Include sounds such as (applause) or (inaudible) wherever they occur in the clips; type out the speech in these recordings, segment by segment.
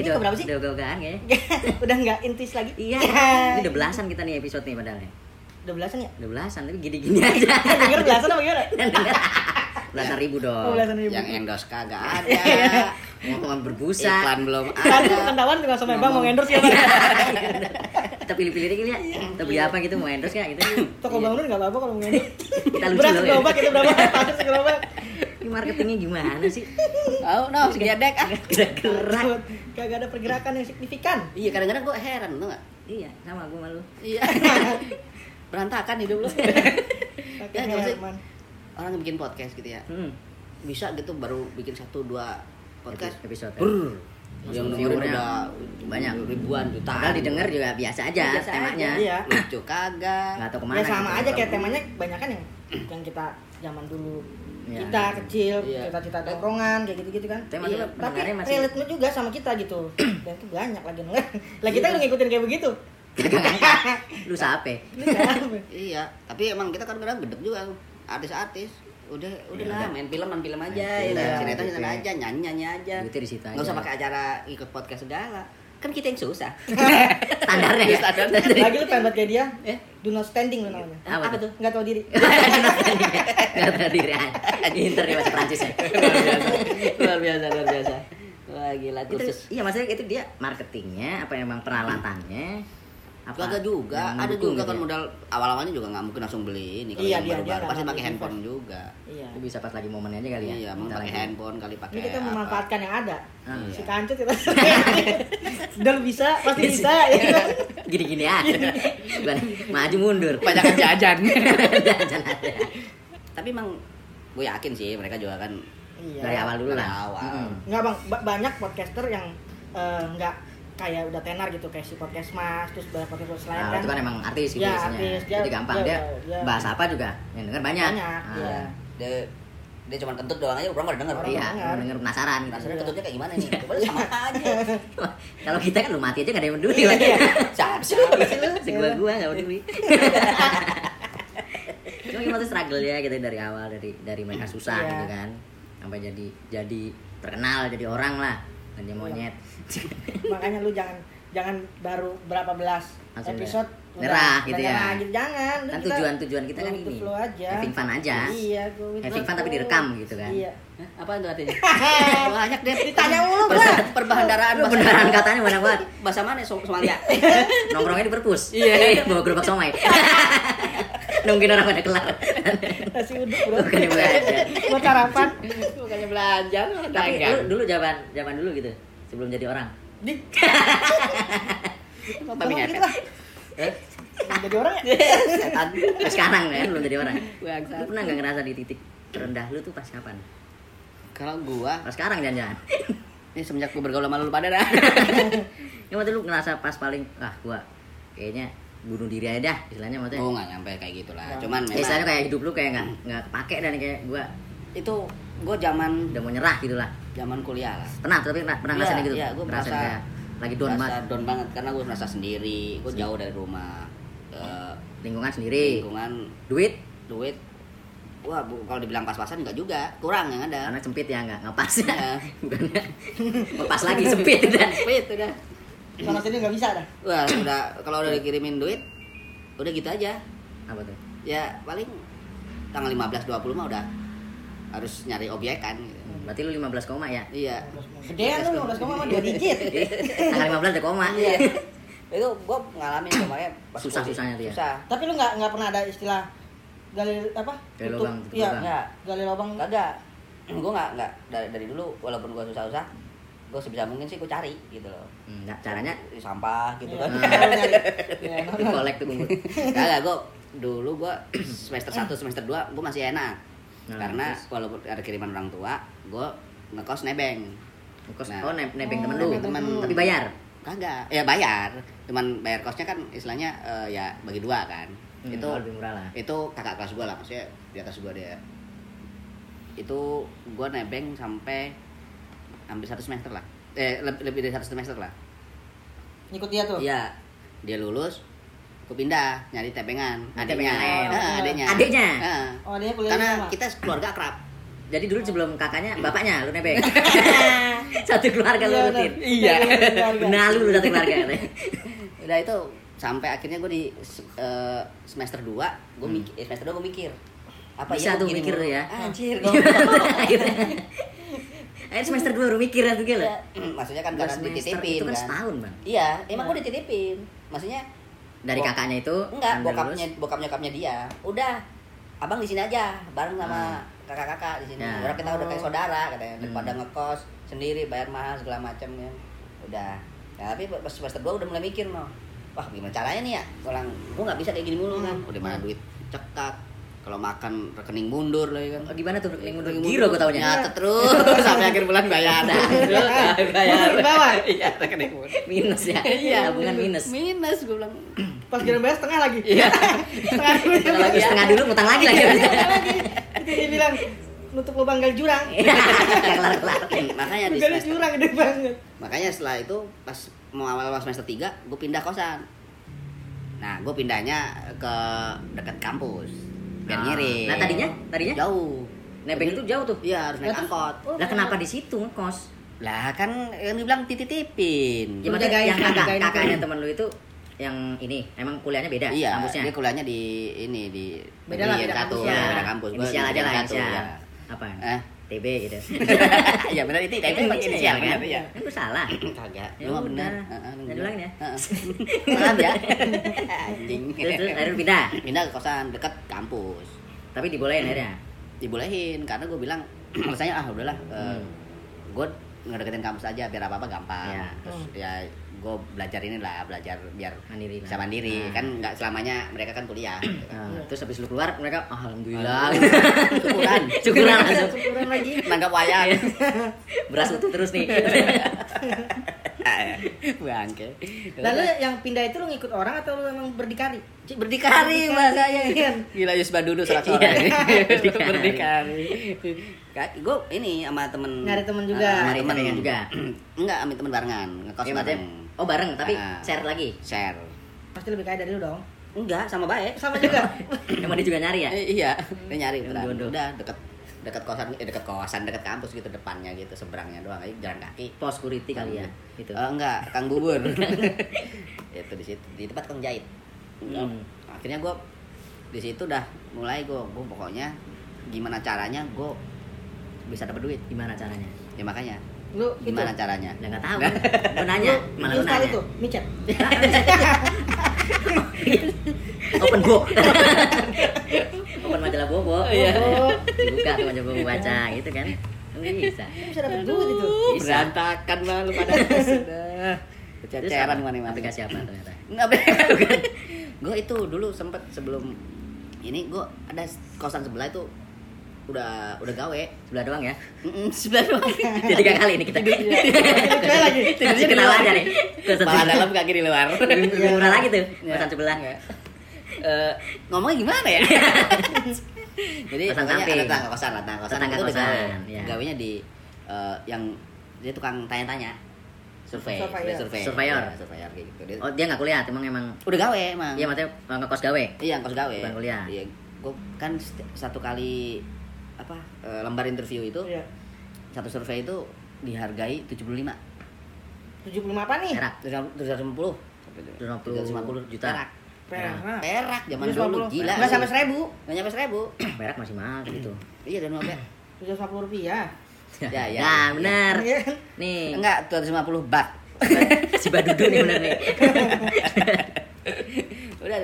Udah- keberapa sih? Udah kayaknya. Udah nggak intis lagi? Iya, ini udah belasan kita nih episode nih padahal ya. Udah belasan ya? Udah belasan, tapi gini-gini aja. Denger belasan apa gimana? belasan ribu Oh, dong. belasan ribu. Yang endorse kagak ada. Ngomong berbusa. Iklan belum (laughs) Kan ada. ketahuan tinggal sama bang mau endorse ya bang. kita pilih-pilih dikit ya. Kita beli apa gitu mau endorse ya gitu. Toko bangunan nggak apa-apa kalau mau endorse. Kita lucu Beras gerobak itu berapa? Pasir segerobak. Ini marketingnya gimana sih? Oh, no, segedek ah. Gerak-gerak. Kagak ada pergerakan yang signifikan. Iya, kadang-kadang gue heran, tuh nggak? Iya, sama gue malu. Iya. (laughs) Berantakan hidup lu. Ya, nggak. Orang yang bikin podcast gitu ya. Hmm. Bisa gitu baru bikin satu dua podcast. Episode. Brr. Yang viewernya udah banyak. ribuan jutaan. Padahal didengar juga biasa aja Biasa temanya. aja. Iya. Lucu kagak. Nggak tahu ke mana. Ya sama gitu. aja kayak temanya banyak kan yang yang kita zaman dulu Iya. kita kecil Iya. cita-cita tongkrongan kayak gitu-gitu kan Tema Iya, juga tapi masih relate juga sama kita gitu (clears throat) dan itu banyak lagi denger lah kita udah ngikutin kayak begitu lu siapa? Iya, tapi emang kita kan kadang gedek juga artis-artis. Udah udah Iya, lah udah. main film main film aja, Main ya, sinetron gitu sinetron aja, nyanyi nyanyi aja. Duitnya di Nggak usah pakai acara ikut podcast segala. Kan kita yang susah. (laughs) Standarnya ya. Standarnya. lagi lu pengen buat kayak dia Eh? do not standing lu namanya Apa Apa tuh? nggak tahu diri (laughs) Gak tahu diri aja. Inter nih bahasa Prancis ya. luar biasa, luar biasa. Wah gila Itu, kursus. iya maksudnya itu dia marketingnya apa emang peralatannya apa Kagak juga, yang ada juga gitu kan ya? modal awal-awalnya juga nggak mungkin langsung beli ini kalau Iya, yang dia- baru-baru pasti pakai mau handphone invest. juga. iya Itu bisa pas lagi momennya aja kali ya Iya, Bentar pakai handphone kali pakai. ini kita apa. memanfaatkan yang ada Iya. si kancut kita Dar bisa pasti bisa ya gini-gini aja Bukan, maju mundur Banyak jajan. (laughs) Jajan aja. Tapi emang gue yakin sih mereka juga kan iya dari awal dulu Dari lah awal. Mm. nggak bang ba- banyak podcaster yang eh, nggak kayak udah tenar gitu kayak si podcast mas terus banyak podcast lain Nah, kan itu kan emang artis gitu Ya, biasanya. artis. Dia- Jadi gampang dia- dia, dia- bahas apa juga yang denger banyak. Banyak, Ah, iya. dia dia cuma kentut doang aja orang pada denger. Orang Iya, denger. denger penasaran gitu. Rasanya kentutnya kayak gimana nih? Coba lu sama aja. (laughs) Kalau kita kan lu mati aja gak ada yang peduli. Iya. (laughs) Siapa sih lu? Si gua gua gak peduli. (laughs) Cuma gimana tuh struggle ya gitu dari awal dari dari mereka susah Iya. gitu kan sampai jadi jadi terkenal jadi orang lah dan dia monyet (laughs) makanya lu jangan jangan baru berapa belas Langsung episode udah nyerah udah gitu ya. gitu. jangan kan kita tujuan tujuan kita kan ini flow aja having fun aja iya Having fun tapi direkam gitu kan. iya Hah, Apaan tuh artinya? (laughs) Banyak deh. Ditanya mulu. Perbahandaraan Lu beneran katanya banyak banget Bahasa mana? Som- Somalia. nongkrongnya di perpus Iya. bawa gerobak somai (laughs) nungguin orang pada kelar. Nasi uduk bro. Bukannya belajar. buat sarapan? Bukannya belajar, tapi dagang. lu dulu zaman zaman dulu gitu sebelum jadi orang? Di. Ngomong ngepet. gitu lah. eh? Jadi orang ya? Sekarang kan belum jadi orang. Lu pernah nggak ngerasa di titik terendah lu tuh pas kapan? Kalau gua, pas sekarang jangan-jangan. (laughs) Ini semenjak gua bergaul sama lu pada dah. (laughs) ya waktu lu ngerasa pas paling ah gua kayaknya bunuh diri aja dah istilahnya maksudnya. Oh, nggak nyampe kayak gitu lah. Ya. Cuman Ya, istilahnya memang kayak hidup lu kayak nggak nggak kepake dan kayak gua itu gua zaman udah mau nyerah gitu lah. zaman kuliah lah. pernah tapi pernah, pernah Iya, ngerasain gitu? gua Ngerasain merasa- kayak lagi down banget. down banget karena gua merasa sendiri, gua jauh dari rumah. Eh, lingkungan sendiri. lingkungan duit? Duit. Wah bu, kalau dibilang pas-pasan enggak juga kurang yang ada. Karena sempit ya nggak nggak pas. Iya. (laughs) bukannya (laughs) pas lagi sempit dan duit udah (laughs) sana sini nggak bisa dah? Wah udah kalau udah dikirimin duit udah gitu aja. Apa tuh? Ya paling tanggal 15 20 mah udah harus nyari obyekan gitu. berarti lu 15 koma ya? Iya. Gedean lu 15 koma mah dua digit. (laughs) Tanggal 15 udah koma. Iya. (laughs) Itu gua ngalamin tuh makanya pas Susah-susahnya tuh ya? susah. Tapi lu nggak nggak pernah ada istilah gali apa? Gali lubang, iya enggak gali lubang. Kagak. (clears throat) Gua nggak nggak dari, dari dulu walaupun gua susah-susah gua sebisa mungkin sih gua cari gitu loh. Hmm, nah, caranya? Di sampah gitu Iya. kan. Iya, no, no. kolek tuh Kagak, gue dulu gue (clears throat) semester 1, semester 2 gue masih enak. Nah, Karena terus? walaupun ada kiriman orang tua, gue ngekos nebeng. Kos, Nah. oh neb nebeng Oh, temen lu? temen. tapi bayar? Kagak, ya bayar. Cuman bayar kosnya kan istilahnya eh, ya bagi dua kan. Hmm, Itu lebih murah lah. itu kakak kelas gue lah, maksudnya di atas gue dia. Itu gue nebeng sampai hampir satu semester lah Eh, lebih, lebih dari satu semester lah ngikut dia tuh Iya, dia lulus gue pindah nyari tebengan Nanti adiknya pengen lain. Ah, adiknya Adiknya? Ah. Oh, dia kuliah karena sama. kita keluarga akrab Jadi dulu sebelum kakaknya, bapaknya lu nebeng. (laughs) (laughs) satu keluarga lu Iya, rutin. Iya. Benar lu satu keluarga. (laughs) udah itu sampai akhirnya gue di eh, semester 2 gue Hmm. mikir eh, semester 2 gue mikir apa Bisa ya tuh gua gini mikir ya. anjir. Akhirnya semester 2 baru mikir ya tuh gila. maksudnya kan Dua karena dititipin itu kan kan. setahun, Bang. iya emang gue dititipin. Maksudnya Dari Bok- kakaknya itu enggak bokapnya lulus. bokap nyokapnya dia. Udah abang di sini aja bareng sama kakak-kakak di sini. Ya. orang kita udah kayak saudara katanya. Hmm. daripada ngekos sendiri bayar mahal segala macam ya. Udah. Ya, tapi pas semester 2 udah mulai mikir no wah gimana caranya nih ya? Orang gua nggak bisa kayak gini mulu kan udah mana duit? Cekak kalau makan rekening mundur lagi kan Oh, gimana tuh rekening mundur? Giro gue taunya. nyatet terus (laughs) sampai akhir bulan bayar (laughs) Mundur ke bawah. (laughs) iya rekening mundur Minus ya. iya Tabungan minus. minus gue bilang (clears throat) Pas giliran bayar setengah lagi. iya setengah dulu. Setengah lagi setengah dulu ngutang lagi lagi. Setengah lagi. Itu dia bilang nutup lubang gali jurang. kelar kelar. makanya di Gali jurang gede banget. makanya setelah itu pas mau awal awal semester 3 gue pindah kosan nah gue pindahnya ke dekat kampus biar Ah. ngirim Nah, tadinya? Tadinya? jauh Nebeng itu jauh tuh. iya harus naik terus- angkot Lah kenapa di situ ngekos? lah kan yang dibilang titipin Ya yang kakak jagain kakaknya itu. teman lu itu yang ini emang kuliahnya beda iya kampusnya. dia kuliahnya di ini di Beda lah, beda satu kampus ya, beda kampus Gua inisial di aja lah inisial. ya. Apa? eh TB gitu. iya (laughs) benar itu tapi Kan inisial kan? iya Kan gue salah. (clears throat) kagak Ya lu udah. benar Jangan diulangin ya. (laughs) maaf ya (laughs) anjing Terus, terus akhirnya pindah. pindah ke kosan dekat kampus Tapi dibolehin akhirnya. dibolehin karena gue bilang (clears throat) alasannya ah udahlah Hmm. gue ngedeketin kampus aja biar apa apa gampang Ya. terus ya gue belajar ini lah belajar biar Mandiri bisa mandiri Nah. kan nggak selamanya mereka kan kuliah gitu kan. Nah, terus habis lu keluar mereka alhamdulillah (laughs) syukuran syukuran langsung Syukuran lagi. nanggap wayang beras utuh terus nih (laughs) bangke Lalu yang pindah itu lu ngikut orang atau lu emang berdikari? berdikari bahasanya Iya. gila Yus Badudu serak Iya. Berdikari. berdikari gue ini sama temen Nyari temen juga. Ah, Nyari temen temen juga. (clears throat) enggak sama temen barengan ngekos Iya, bareng oh bareng tapi Ah. share lagi? share. Pasti lebih kaya dari lu dong. enggak sama baik Sama juga. (laughs) emang dia juga nyari ya? Iya, dia nyari jodoh. Udah deket dekat kosan eh dekat kosan dekat kampus gitu depannya gitu seberangnya doang. Aja jalan kaki. Pos security kali ya gitu. Eh, enggak kang bubur. (laughs) Itu di situ di tempat kang jahit. Hmm. akhirnya gue di situ udah mulai gue gue pokoknya gimana caranya gue bisa dapat duit. Gimana caranya? Ya makanya Lu gimana itu. caranya? Ya nggak tahu. Gue nanya Lu malah lu nanya. itu, micet. (laughs) open book. (laughs) Open majalah bobo. Iya. buka tuh majalah bobo baca gitu kan. Nggak bisa. bisa. Dapat duit itu. Bisa. berantakan lah lu pada. (laughs) Sudah. Ceceran apa? mana mana aplikasi apa ternyata? Enggak gue itu dulu sempet sebelum ini gue ada kosan sebelah itu udah udah gawe sebelah doang ya. Mm-mm, sebelah doang. Jadi tiga kali ini kita. Coba lagi. kenal aja nih Kepala dalam kaki di luar. Lebih lebih murah lagi tuh Ya. kosan sebelah. Eh, ngomongnya gimana ya? Jadi Kosan samping. ada tetangga kosan lah tetangga kosan. Tetangga itu kosan, gawe ya. gawenya di eh, yang dia tukang tanya-tanya. Survei Surveyor. dia survei. Surveyor. Ya, surveyor kayak gitu. Dia oh dia nggak kuliah emang emang udah gawe emang. Iya maksudnya uh, ngekos gawe? Iya, kos gawe. Bukan kuliah. Iya, gue kan satu kali apa eh, lembar interview itu Iya. satu survei itu dihargai 75 75 apa nih? perak 750 250 juta Perak. Perak. Perak zaman 750. dulu gila. Enggak sampai 1000. Enggak nyampe 1000. perak masih mahal gitu iya dan mau 750 rupiah. Ya, ya. nah benar Iya kan? nih Enggak, 250 bat. (laughs) si badudu nih bener nih (laughs) Udah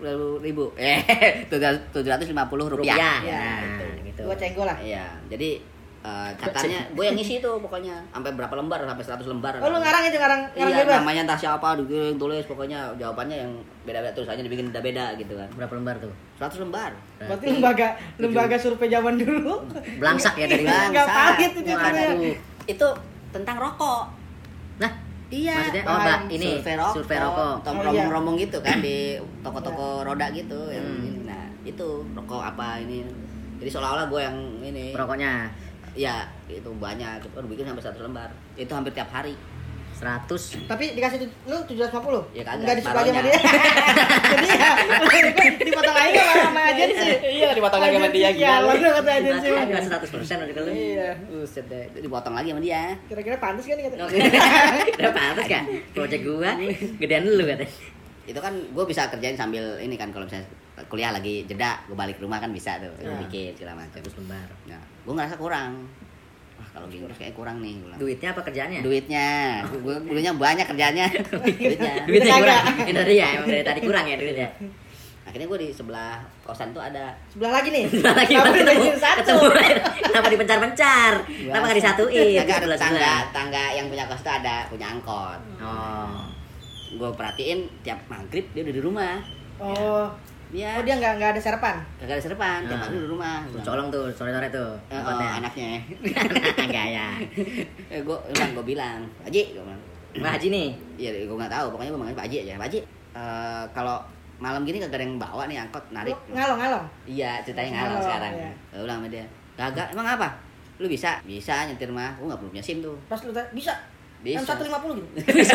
250 ribu. Eh, 750 rupiah. rupiah Iya, nah gitu Gua cenggol lah. Iya, jadi eh, katanya gue yang ngisi (laughs) itu pokoknya sampai berapa lembar sampai 100 lembar. Oh lu ngarang itu ngarang ngarang Iya, bebas. namanya entah siapa dikirim tulis pokoknya jawabannya yang beda-beda tulisannya dibikin beda-beda gitu kan. berapa lembar tuh 100 lembar. Berarti lembaga lembaga survei zaman dulu. belangsak ya dari Bang. Enggak Bangsat. pahit itu namanya. Itu tentang rokok. nah Iya. maksudnya oh mbak ini survei rokok, survei rokok Tom Oh, iya. rombong-rombong gitu kan di toko-toko roda gitu yang Hmm. Nah, itu rokok apa ini. Jadi seolah-olah gue yang ini. rokoknya Iya, itu banyak. Itu bikin sampai 100 lembar. Itu hampir tiap hari. 100 Tapi dikasih lu 750? Ya kagak, Enggak disuruh aja sama dia. (laughs) Jadi ya, (laughs) dipotong aja sama agensi. Iya, dipotong lagi sama dia, Agensi, sialan lu? kata agensi. Nah, kan 100 persen udah kalau Iya. Buset deh, dipotong lagi sama dia. Kira-kira pantas kan nih kata. (laughs) Udah pantas kan? Project gua gedean lu katanya. Itu kan gue bisa kerjain sambil ini kan kalau misalnya kuliah lagi jeda, gue balik rumah kan bisa tuh, Iya. bikin segala macam. 100 lembar. Nah, gue ngerasa kurang. Wah, kalau gini terus kayak kurang nih. gua bilang. Duitnya apa kerjaannya? Duitnya, gue dulunya banyak kerjanya. (laughs) Duitnya. (laughs) Duitnya kurang. (laughs) Ini dia emang dari tadi kurang ya duitnya. Akhirnya gue di sebelah kosan tuh ada Sebelah lagi nih. Sebelah lagi Kenapa ketemu, satu? Kenapa dipencar-pencar? Kenapa nggak disatuin? Agak ada tangga, tangga yang punya kos tuh ada punya angkot. Oh. Gue perhatiin tiap maghrib dia udah di rumah. Oh. Dia Oh dia nggak nggak ada sarapan. kagak ada serpan, tiap Ah. maghrib di rumah. Tuh, colong tuh sore-sore tuh. Eh, oh, tempatnya. anaknya. (laughs) Enggak ya. (laughs) eh, gue bilang, gue bilang, Pak Haji, gue bilang, Haji nih. Iya, gue nggak tahu. Pokoknya gue manggil Pak Haji aja. Pak Haji, eh, kalau malam gini kagak ada yang bawa nih angkot narik. Oh, ngalong ngalong. Iya, ceritanya ngalong Ngalong, sekarang. iya. Gue bilang sama dia, kagak. Emang apa? Lu bisa? Bisa nyetir mah. Gue nggak perlu punya SIM tuh. Pas lu tanya, bisa. Bisa. M 150 gitu. (laughs) Bisa.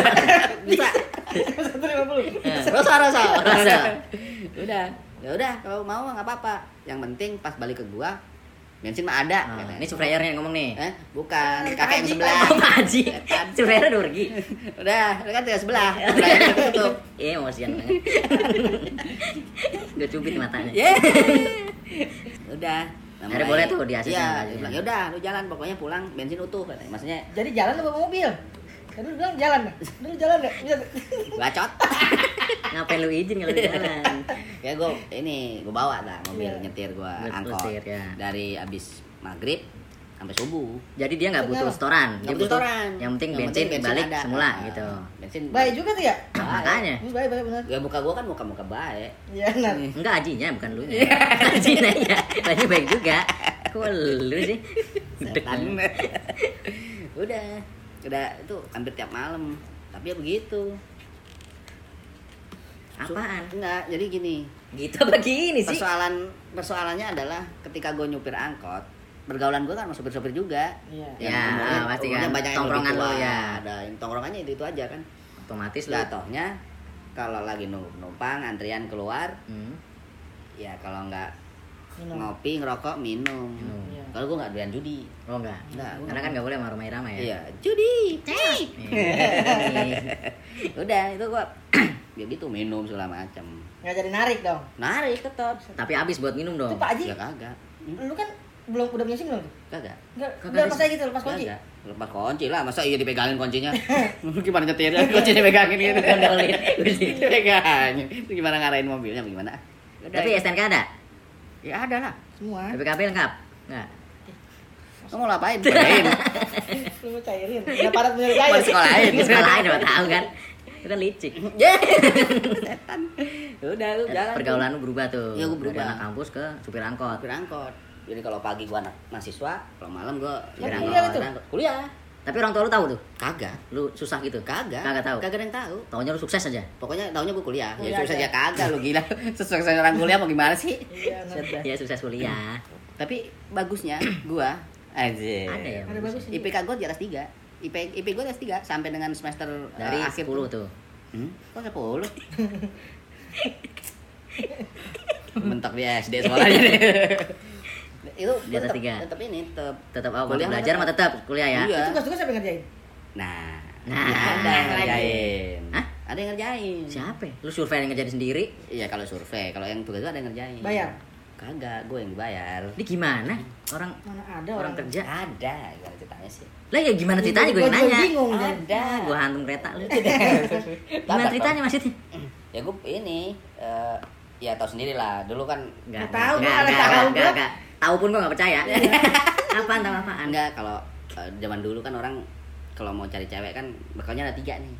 bisa. M 150. Eh, Rasa, rasa. Rasa. udah. Ya udah, kalau mau nggak apa-apa. Yang penting pas balik ke gua, bensin mah ada. Katanya. ini suppliernya yang ngomong nih. Eh, bukan. Eh, Kakek yang sebelah. Oh, Pak Haji. Setan. Suppliernya udah pergi. Udah, udah kan tinggal sebelah. (laughs) Tutup. Iya, emosian banget. (laughs) Gue cubit matanya. Ye. udah. Nah, Akhirnya boleh tuh di ACC Iya, bilang, ya udah, lu jalan pokoknya pulang bensin utuh katanya. Maksudnya Jadi jalan lu bawa mobil. Kan lu bilang jalan. Lu jalan enggak? Bisa. bacot. (laughs) Ngapain lu izin kalau jalan? ya gue ini gue bawa lah mobil Iya. nyetir gue Buat angkot nyetir, ya. dari abis maghrib sampai subuh Jadi dia nggak butuh setoran. Dia Nggak butuh setoran. Yang penting Yang bensin, penting balik ada. semula Ah, gitu. bensin Baik juga tuh ya. Baik. Makanya. Hmm, Baik baik benar. ya muka gue kan muka muka baik Iya benar. (laughs) Enggak ajinya, bukan lu. Ajinya ya. Lagi baik juga. Kok lu sih? (laughs) setan (laughs) udah udah itu hampir tiap malam tapi ya begitu Apaan? enggak jadi gini Gitu begini sih. persoalan persoalannya adalah ketika gue nyupir angkot pergaulan gue kan sama sopir-sopir juga Iya. Ya, pasti kan. banyak Tongkrongan lo, ya. ada yang tongkrongannya itu itu aja kan Otomatis lu. jatuhnya kalau lagi nunggu penumpang antrian keluar Hmm. ya kalau nggak Minum. ngopi ngerokok minum, Minum. Iya. kalau gue nggak doyan judi Oh enggak. Enggak, gua- Karena kan nggak boleh sama Irama ya. iya judi Cih. Iya. (laughs) udah itu gua (clears throat) ya gitu minum segala macam Nggak jadi narik dong. narik tetap Tapi habis buat minum dong. Itu Pak Haji, ya kagak lu kan belum udah punya SIM belum? tuh? kagak Enggak, pas aja gitu lepas kunci. Kagak. lepas kunci lah masa iya dipegangin kuncinya (laughs) (laughs) gimana nyetirnya kuncinya pegangin gitu Gondolin. (laughs) dipegangin gimana ngarahin mobilnya gimana Udah. Tapi STNK ada? ya ada lah Semua. BPKB lengkap? Enggak. kamu mau ngapain Pegain. Lu mau cairin. Udah padat punya mau cair. disekolahin Di sekolah lain udah tahu kan. Itu kan licik. Ya. setan udah lu jalan Pergaulan lu berubah tuh. Iya, gua Dari berubah. anak kampus ke supir angkot. supir angkot jadi kalau pagi gua anak mahasiswa kalau malam gua Lu supir kuliah angkot. itu? kuliah Tapi orang tua lu tahu tuh. kagak Lu susah gitu. kagak Kagak tahu. kagak ada yang tahu Taunya lu sukses aja. pokoknya tahunya gua kuliah ya Kuliah susah aja. aja kagak lu gila (laughs) sukses orang kuliah mau gimana sih Iya. Ya sukses kuliah. tapi bagusnya (clears throat) gua aja Ada ya. Ada bagus. IPK gua di atas 3 IP IP gua di atas 3 sampai dengan semester eh, Dari akhir 10 tuh. Hmm? Kok 10? Mentok di SD sekolahnya deh. (laughs) itu Di atas tetep- tiga. tetep ini tetep Tetap apa? Kuliah belajar mah mah tetap kuliah ya. Iya. Tugas-tugas siapa yang ngerjain? nah Nah, ada yang lagi. ngerjain Hah? ada yang ngerjain Siapa? ya? Lu survei yang ngerjain sendiri? iya kalau survei kalau yang tugas itu ada yang ngerjain Bayar? kagak gue yang dibayar Ini gimana? Orang Mana ada orang orang, kerja. ada gimana ceritanya sih Lah ya gimana ceritanya gue Gua yang nanya. bingung, Jan. ada Gua hantum kereta lu. (laughs) Gimana ceritanya maksudnya? (clears throat) ya gue ini eh, ya tahu sendiri lah dulu kan Nggak tahu, enggak, gua enggak, nggak enggak, tahu, pun gua enggak percaya. (laughs) apaan tahu apaan? enggak kalau eh, zaman dulu kan orang kalau mau cari cewek kan bakalnya ada tiga nih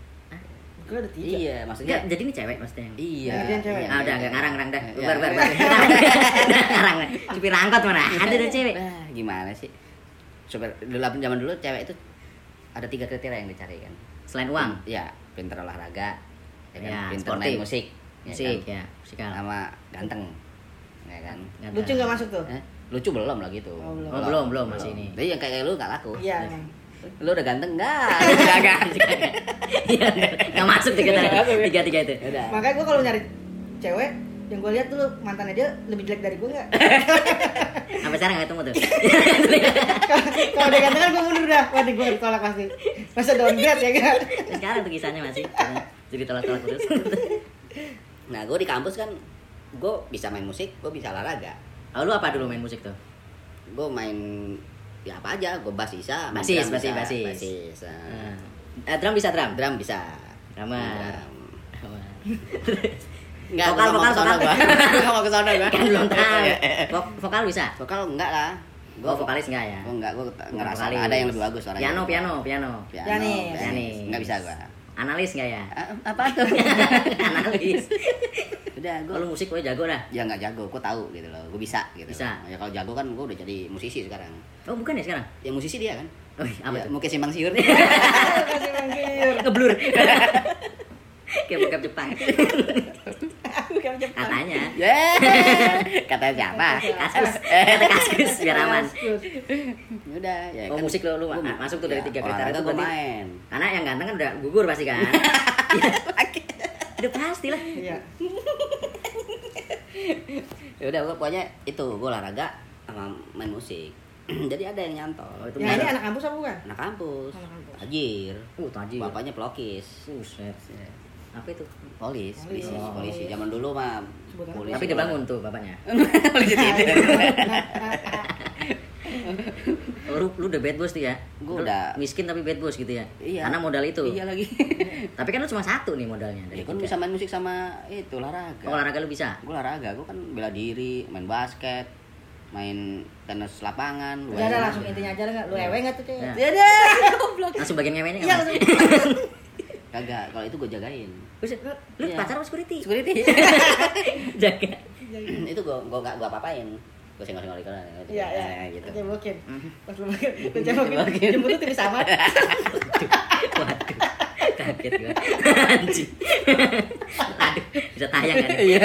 Gue ada tiga. iya maksudnya jadi ini cewek maksudnya. iya ngerjain cewek. Ah, udah enggak ngarang ngarang dah. Iya. Bar bar bar. (laughs) Ngarang. Supir angkot mana? Ada deh cewek. Nah, gimana sih Super, dulu zaman dulu cewek itu ada tiga kriteria yang dicari kan Selain uang, ya pinter olahraga ya kan? Ya, pinter sportif. main musik ya musik kan? ya, musikal. sama ganteng ya kan Ganteng. Lucu nggak masuk tuh? Eh, lucu belum lah gitu Oh, belum. Oh, belum, belum, masih ini. Jadi yang kayak lu gak laku Iya. Lu udah ganteng enggak? Kagak. (laughs) Iya, nggak masuk tiga tiga tiga itu. Udah. Makanya gue kalau nyari cewek yang gue lihat dulu mantannya dia lebih jelek dari gue nggak? (laughs) Sampai sekarang nggak ketemu tuh. (laughs) kalau dia ganteng kan gue mundur dah. Wah, gue ditolak pasti. Masa downgrade ya kan? Sekarang tuh kisahnya masih. Jadi tolak-tolak terus. Nah, gue di kampus kan gue bisa main musik, gue bisa olahraga. Oh, lu apa dulu main musik tuh? Gue main ya apa aja, gue bass bisa, Basis, drum basis, bisa, basis. basis, nah. Eh, drum bisa drum. drum bisa. Drama. Drum. Enggak, vokal, vokal, vokal. gua. Mau ke sana gua. (laughs) (laughs) Kan belum tahu. Vok- Vokal bisa? Vokal enggak lah. Oh, vokalis enggak ya? Gua enggak, gua Bukan ngerasa vokalis. ada yang lebih bagus suaranya. Piano, piano, piano. Piano, pianis. Enggak bisa gua. Analis enggak ya? Ah, Apa tuh? (laughs) Analis. Udah, gua Kalau musik gue jago dah. ya nggak jago, gua tahu gitu loh. Gua bisa gitu. Bisa. Ya kalau jago kan gua udah jadi musisi sekarang. Oh, bukan ya sekarang? Ya musisi dia kan. Oh, apa Ya? Mungkin simpang siur. Kasih manggil. Ngeblur. Kayak bokap Jepang. (laughs) Katanya. Yeah. (laughs) Kata siapa? Kaskus. Kata kaskus biar aman. Udah, ya Oh, musik lo- lu masuk tuh dari ya, tiga kriteria itu gua berarti- main. Karena yang ganteng kan udah gugur pasti kan. (laughs) Udah pasti lah. Iya. (laughs) ya udah gua pokoknya itu gua olahraga sama main musik (clears throat) jadi ada yang nyantol Oh, itu Yang ini anak kampus apa bukan? anak kampus Anak kampus. tajir Uh, tadi. bapaknya pelokis Buset. Apa itu? polis Polis. polisi Oh. polisi zaman dulu mah polisi Tapi dia bangun tuh bapaknya. (laughs) polisi tidur Oh, lu, lu udah bad boss tuh ya? Gua Lu udah. miskin tapi bad boss gitu ya? iya Karena modal itu. iya lagi (laughs) Tapi kan lu cuma satu nih modalnya dari ya kan bisa main musik sama itu olahraga Oh, olahraga lu bisa? gue olahraga gue kan bela diri main basket main tenis lapangan Udah ada langsung intinya aja nggak? Lu ewe nggak tuh cewek? Ya. deh goblok Langsung bagian ngewenya Iya nggak? kagak kalau itu gue jagain lu, lu Iya. pacar sama security? security (laughs) Jaga. itu gue gue gak gue apa-apain gue senggol-senggol di kolam Iya iya. gitu Cebokin. Mhm. Pas lu makin, lu (laughs) cebokin. Jemput tuh tipis amat. Waduh, kaget gue. (laughs) Anjing. Aduh, bisa tayang kan? iya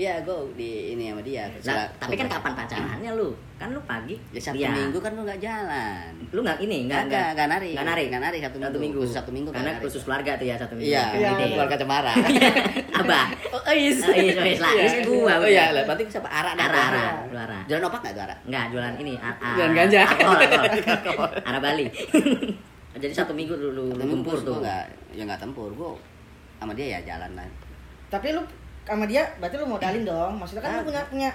iya gue di ini sama dia Nah, tapi kan kapan pacarannya lu? Kan lu pagi. ya sabtu Iya. minggu kan lu gak jalan Lu nggak ini, nggak Nggak, nggak narik. Nggak narik. Nggak narik Sabtu Satu Minggu. minggu. Khusus Sabtu Minggu nggak Karena narik. khusus keluarga tuh ya satu minggu. iya Iya, Gede. keluarga cemara (laughs) Abah. (laughs) oh is Oh, is, oh, lah. Is gua, oh iya lah berarti siapa Ara, ara, lu ara. jalan opak gak tuh arah Enggak, jualan ini. a- a- Jualan ganja. (laughs) Ara Bali. Jadi satu minggu lu, lu, tempur tuh. nggak ya nggak tempur gue sama dia ya jalan lah Tapi lu sama dia berarti lu modalin dong. Maksudnya kan lu Ah. punya punya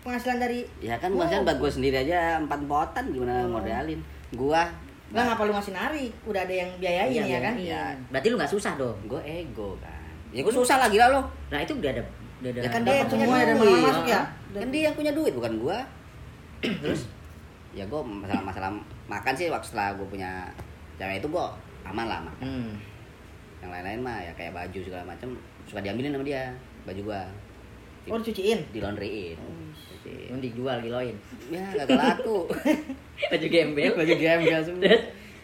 penghasilan dari ya kan Oh. maksudnya buat gue sendiri aja empat potan gimana Oh. modalin gua Lah ngapa lu masih nari? Udah ada yang biayain Iya, ya kan? Iya. Berarti lu nggak susah dong. gue ego kan ya gue susah lagi lah lo Nah, itu udah ada udah ada. Ya kan Dia yang punya duit mana masuk ya? kan dia yang punya duit bukan gua (clears throat) terus ya gue masalah masalah makan sih waktu setelah gue punya cewek itu gue aman lah makan Hmm. yang lain-lain mah ya kayak baju segala macam suka diambilin sama dia baju gua Oh dicuciin. di laundryin Yang dijual giloin. ya gak laku (laughs) Baju gembel. baju gembel semua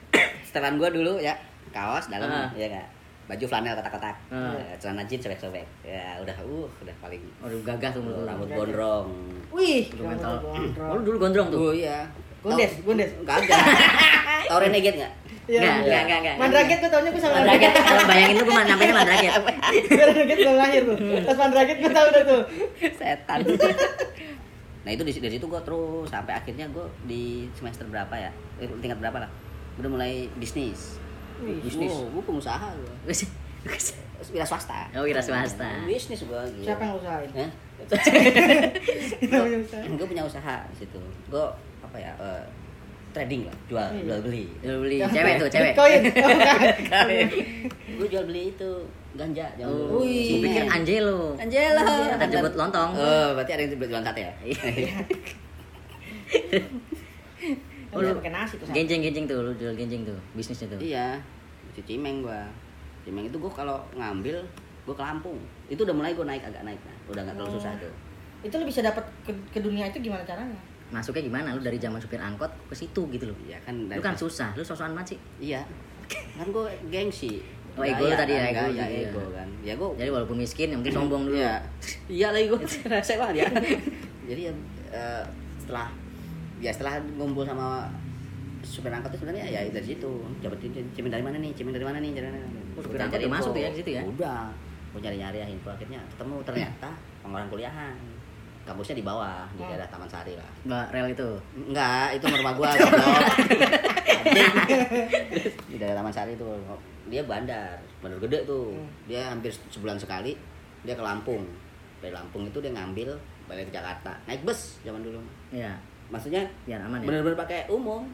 (coughs) setelan gua dulu ya kaos dalam Ah. ya gak baju flanel kotak-kotak Ah. Ya, celana jeans sobek-sobek ya udah uh udah paling Aduh gagah tuh mulut lu. rambut gondrong Wih, Udah rambut mental. gondrong. Oh, lu dulu gondrong tuh. oh iya Gondes, gondes. kagak (laughs) tau renegade gak Iya. Enggak, enggak, enggak, enggak. Mandraget tuh taunya gue sama Mandraget. Kalau bayangin lu gua nyampainya mandraget. Mandraget belum lahir tuh. Pas Mandraget gue tau udah tuh. setan nah itu di- dari situ gue terus sampai akhirnya gue di semester berapa ya eh, tingkat berapa lah udah mulai bisnis Wih, bisnis. wow, gue pengusaha gue (laughs) wira swasta Oh, wira swasta. bisnis gue Siapa yang usahain? Hah? (laughs) Gue punya usaha di situ gue apa ya eh, trading lah jual Iya. jual beli (laughs) Lu beli cewek tuh, cewek. Bitcoin. (laughs) Oh, bukan. gue jual beli itu ganja jangan Oh, gua pikir Angelo. Angelo Akan jemput lontong. oh (laughs) berarti ada yang jualan sate ya Oh, lu pakai nasi tuh. Sam. Genjing-genjing tuh, lu jual genjing tuh, bisnisnya tuh. Iya, di Cimeng gua. Cimeng itu gua kalau ngambil gua ke Lampung. Itu udah mulai gua naik agak naik nah. Udah nggak terlalu Oh. susah tuh. Itu lu bisa dapat ke, ke dunia itu gimana caranya? Masuknya gimana? Lu dari zaman supir angkot ke situ gitu loh. Iya kan Lu kan susah, lu sosokan banget sih. Iya. Kan gua gengsi. Oh, ego lu Gaya tadi ya, ego ya. ego kan. Ya gua Jadi walaupun miskin yang penting sombong dulu. Iya. Iya lagi gua (laughs) rasa banget ya. (laughs) Jadi ya eh, setelah ya setelah ngumpul sama supir angkot itu sebenarnya ya dari situ dapat cimin dari mana nih cimin dari mana nih dari mana Oh, supir angkot masuk ya di situ ya? udah gue nyari nyari info akhirnya ketemu ternyata (laughs) orang kuliahan kampusnya di bawah di Oh. daerah Taman Sari lah Mbak rel itu. enggak itu rumah gua (laughs) di daerah Taman Sari tuh dia bandar bandar gede tuh Hmm. dia hampir sebulan sekali dia ke Lampung dari Lampung itu dia ngambil balik ke Jakarta naik bus zaman dulu Iya. maksudnya Biar aman ya. bener-bener pakai umum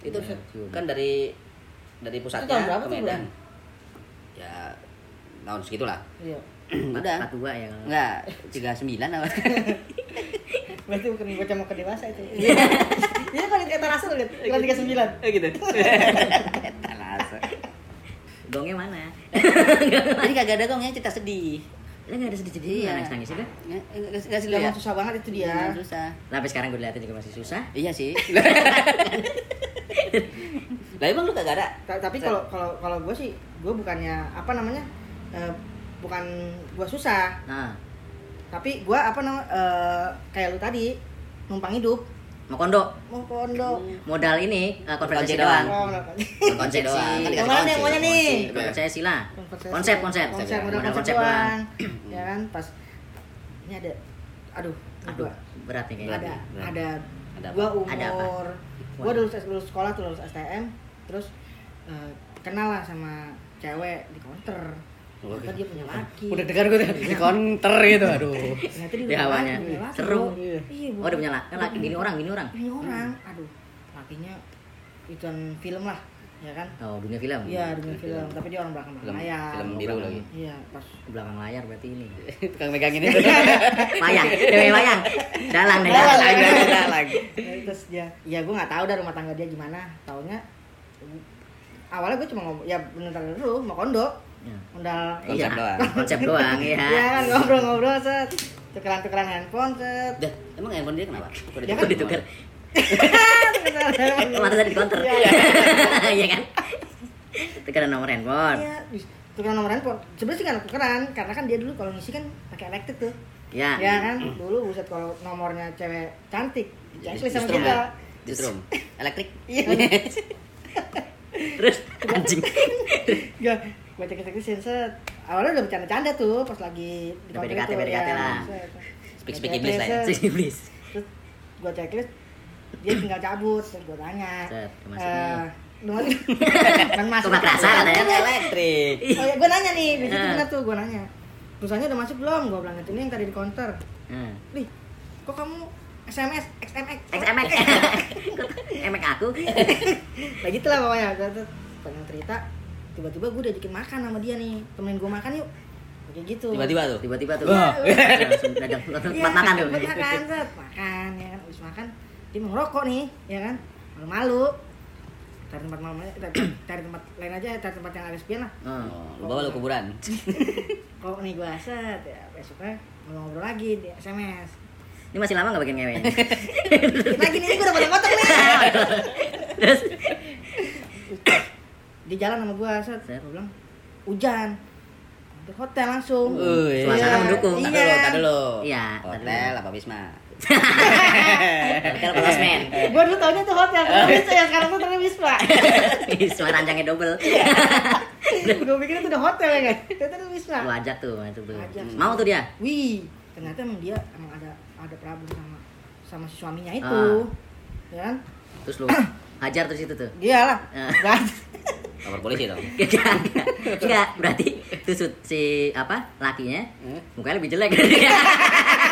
itu juga. kan dari dari Itu pusatnya ke Medan ya tahun segitulah Iya. Udah 42 ya kalau. enggak tiga sembilan apa (laughs) Berarti bukan bocah mau ke dewasa itu. Iya kan kata rasa lihat, bukan 39. gitu (laughs) Talasa. Gongnya mana? (laughs) jadi kagak ada dong ya cerita sedih Lah enggak ada sedih-sedih Iya. ya nangis-nangis itu. nggak nggak nggak sedih ya susah banget itu dia. Iya, susah Tapi sekarang gue liatin juga masih susah. iya sih lah emang lu kagak ada Ta- Tapi kalau kalau kalau gue sih, gue bukannya apa namanya? eh, bukan gue susah, Nah, tapi gue apa namanya? eh, kayak lu tadi numpang hidup mau kondo. mau kondo. Modal ini eh, konversasi Konci doang. doang. Oh, konsep doang kan Yang mana nih, konsep. yang mana nih? Konsep. Konversasi lah. Konsep, Konsep, konsep. konsep, modal konsep, konsep doang. (clears throat) ya kan pas ini ada aduh, Aduh, gua berat nih kayaknya. ada ada Ada gua apa? Ada apa? umur gua lulus lulus sekolah tuh lulus STM terus eh, kenal lah sama cewek di counter ternyata dia punya (laughs) laki Udah dengar gue di counter gitu, aduh. ternyata dia Di punya hawanya. laki, punya laki, Seru. iya Oh, dia punya laki, laki gini orang, gini orang. ini orang aduh lakinya ituan film lah ya kan Oh, dunia film. iya dunia film tapi dia orang belakang film layar film biru lagi iya pas Belakang layar berarti ini. (laughs) (laughs) tukang megangin itu Wayang, dewe wayang. Dalang deh. Dalang, dalang. Ya, terus dia ya gue nggak tahu dah rumah tangga dia gimana taunya awalnya gue cuma ngomong ya bentar dulu mau kondo Ya. undal Konsep Iya, doang. (laughs) Konsep doang, ya iya. kan ngobrol-ngobrol set tukeran tukeran handphone set Dah, emang handphone dia kenapa? Kok Ya Kok ditukar? Tukeran- (laughs) Mata tadi di counter. Iya. (laughs) Iya kan? Tukeran nomor handphone. Iya, tukeran nomor handphone sebenarnya sih nggak tukeran karena kan dia dulu kalau ngisi kan pakai elektrik tuh Ya. ya kan dulu buset kalau nomornya cewek cantik checklist sama kita ya? Justrum. Elektrik. iya Terus anjing. Gak, gue cek cek set. Awalnya udah bercanda-canda tuh pas lagi di Udah PDKT, itu, PDKT ya. lah. Set. Speak-speak Gua English lah ya. Sini please. Terus gue checklist, dia tinggal cabut, terus gue tanya. Set, eh, lu masuk (laughs) kan masuk. Kok nggak kerasa katanya? Kan elektrik. Oh ya, gue nanya nih, di situ Eh. bener tuh gue nanya. Perusahaannya udah masuk belum? Gue bilang ini yang tadi di counter. Nah. Nih, kok kamu SMS, XMX? XMX. Emek (laughs) aku. (laughs) Kayak gitu lah pokoknya. Terus pengen cerita, tiba-tiba gue diajakin makan sama dia nih. Temenin gue makan yuk. Kayak gitu. Tiba-tiba tuh. Tiba-tiba tuh. Wah. Langsung (laughs) (laughs) dagang tempat Iya, makan tuh. makan set makan ya kan habis makan dia mau ngerokok nih ya kan malu-malu cari tempat malam cari, tempat lain aja cari tempat yang agak sepian lah Oh. Oh, lu bawa lu kuburan. (laughs) kok nih gua set ya besoknya ngobrol lagi di SMS Ini masih lama gak bikin ngewe? Lagi nih gua udah potong potong nih Terus di jalan sama gua set gua bilang hujan di hotel langsung Wih. Suasana Iya, mendukung. Tadi iya dulu, tadi dulu. Iya, Hotel apa Wisma? (laughs) hotel Plasmen. gua dulu taunya tuh hotel ternyata bisa (laughs) ya sekarang tuh ternyata Wisma (laughs) Suara ranjangnya double. gua pikir itu udah hotel ya kan ternyata itu Wisma Lu ajak tuh, itu tuh. Ajak. Mau tuh dia. Wih, ternyata emang dia emang ada ada problem sama sama si suaminya itu. Ah. Ya kan? Terus lu (clears throat) hajar terus itu tuh. Dia lah. Ah. Kan? Lapor polisi dong. (laughs) Enggak, enggak. Berarti tusut si apa lakinya Hmm? mukanya lebih jelek. (laughs)